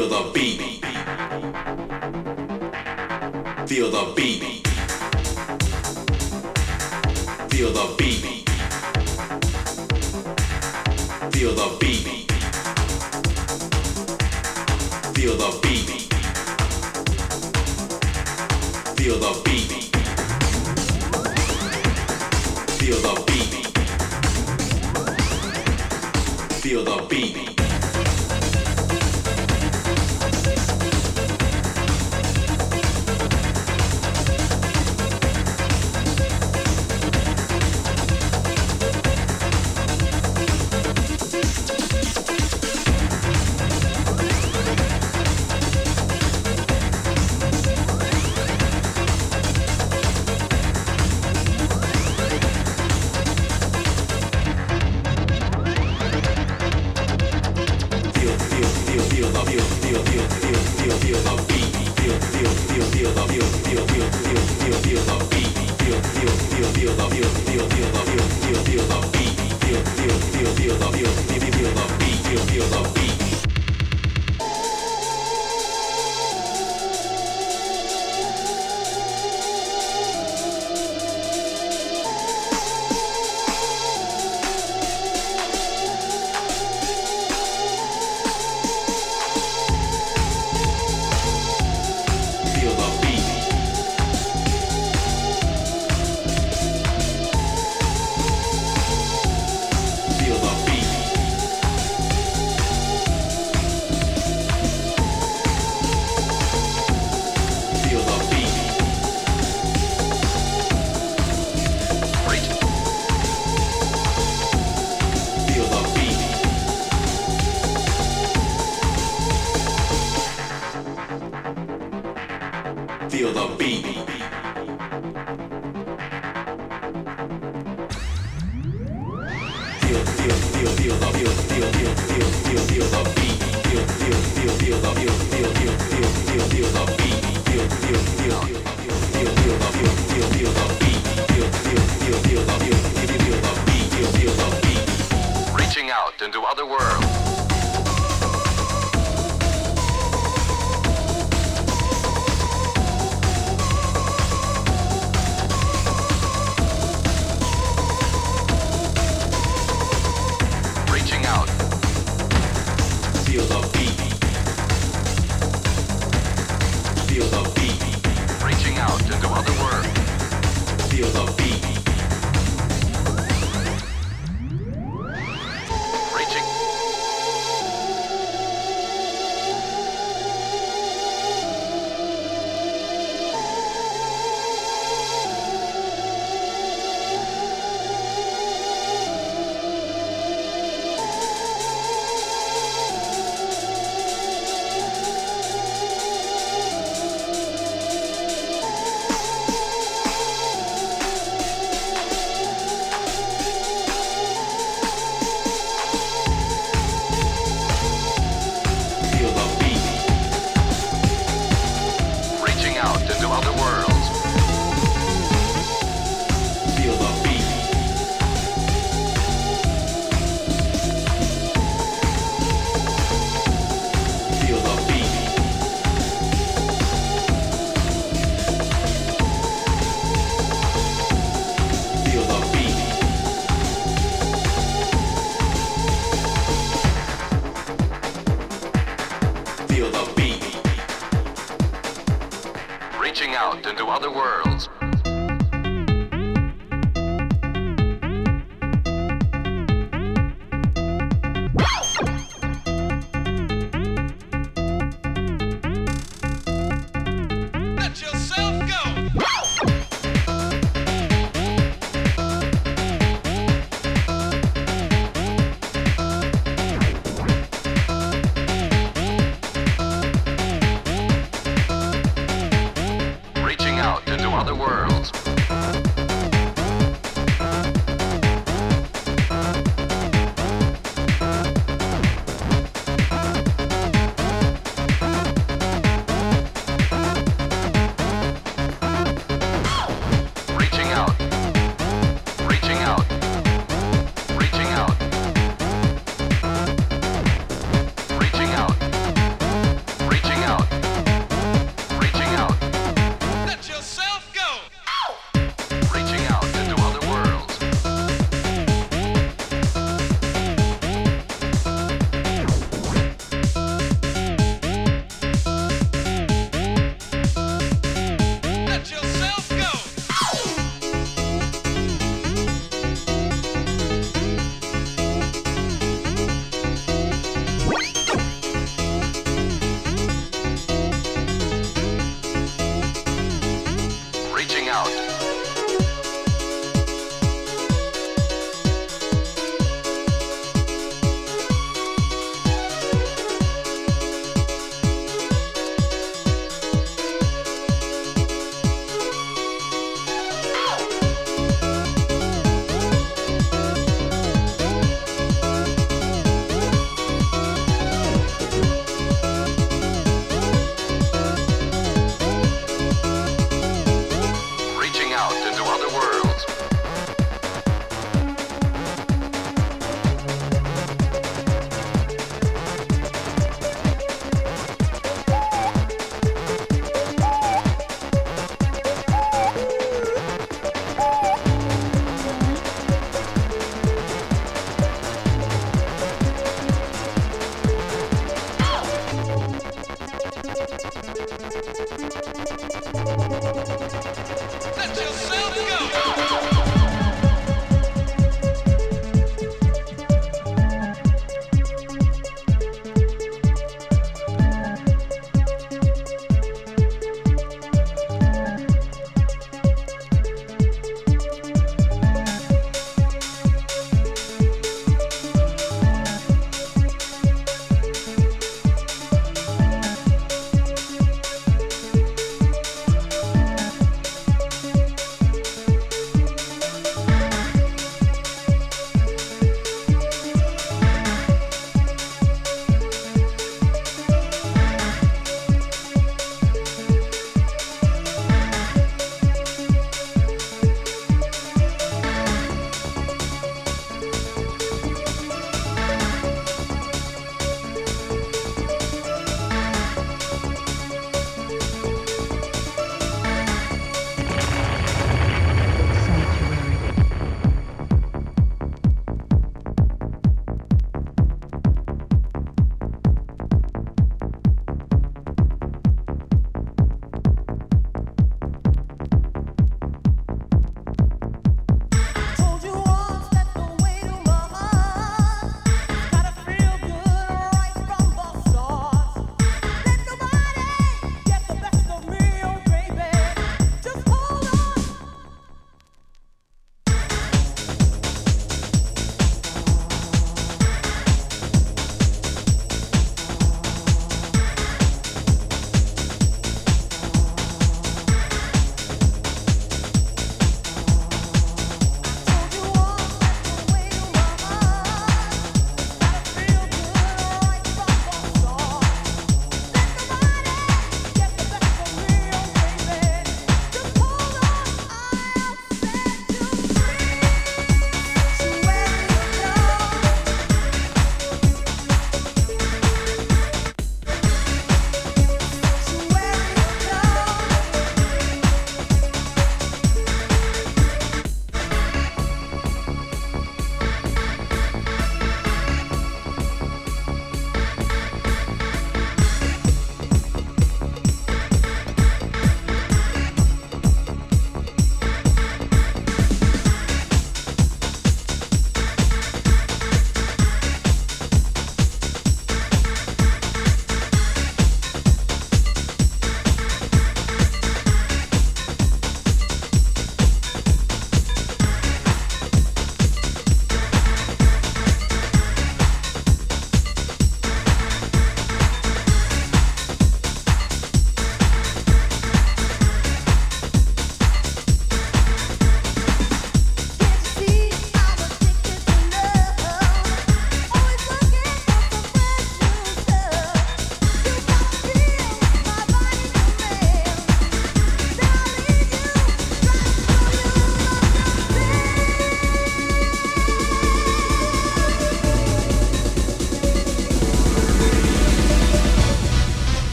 other world.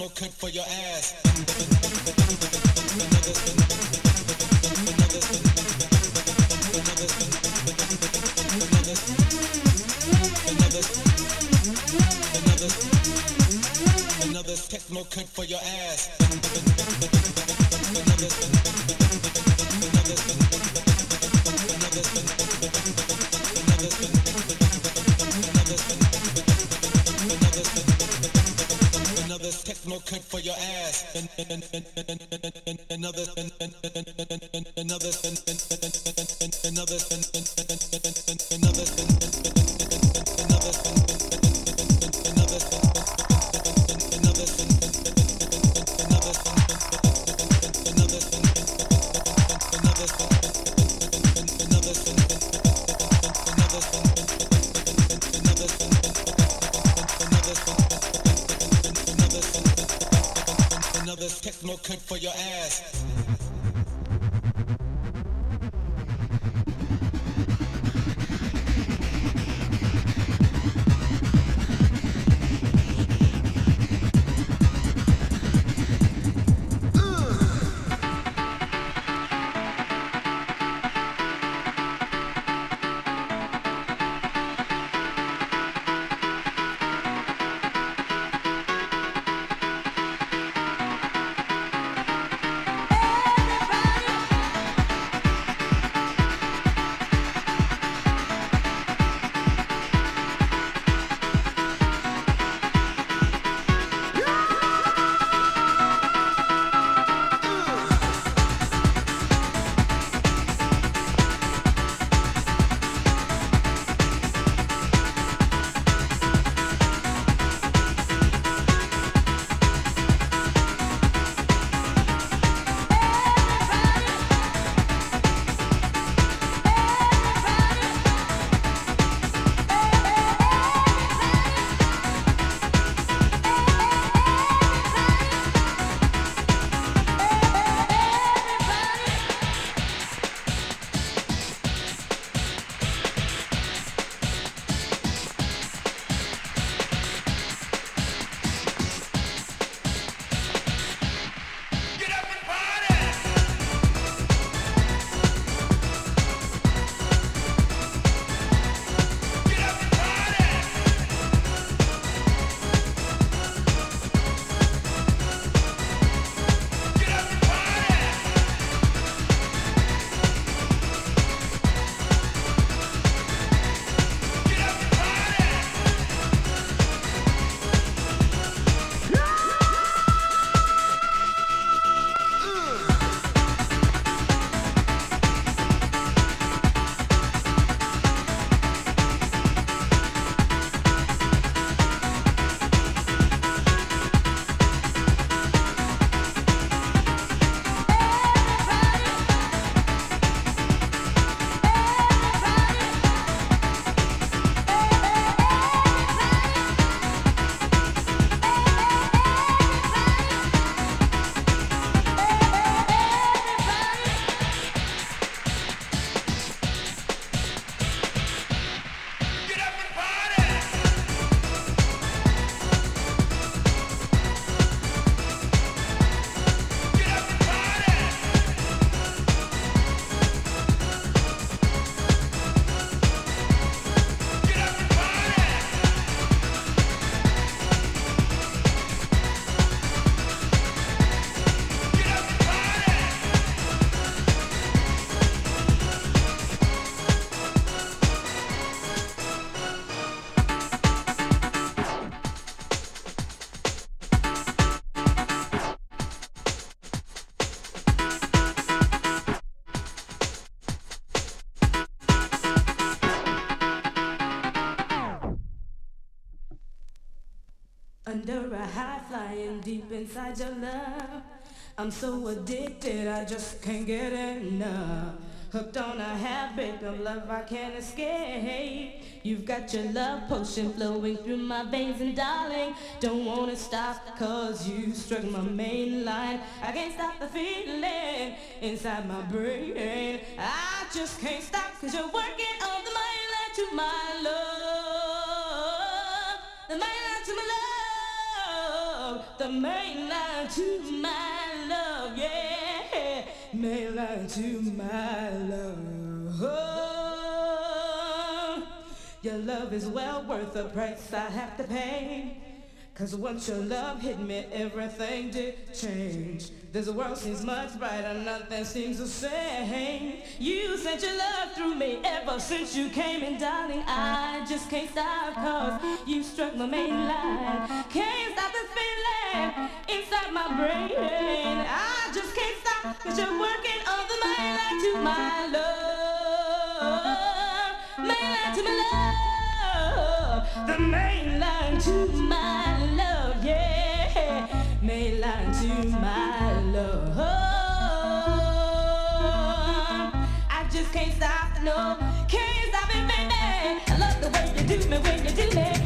no cut for your ass. another deep inside your love. I'm so addicted, I just can't get enough. Hooked on a habit of love I can't escape. You've got your love potion flowing through my veins, and darling, don't wanna stop cause you struck my main line. I can't stop the feeling inside my brain. I just can't stop cause you're working on the line to my love. The line to my love. The main line to my love, yeah may lie to my love. Oh, your love is well worth the price I have to pay. Cause once your love hit me, everything did change. This world seems much brighter, nothing seems the same. You sent your love through me ever since you came in, darling. I just can't stop cause you struck my main line. Can't stop this feeling inside my brain. I just can't stop cause you're working on the main line to my love. Main line to my love. The main line to my love, yeah. Main line to my love. I just can't stop, no, can't stop it, baby. I love the way you do me when you do me.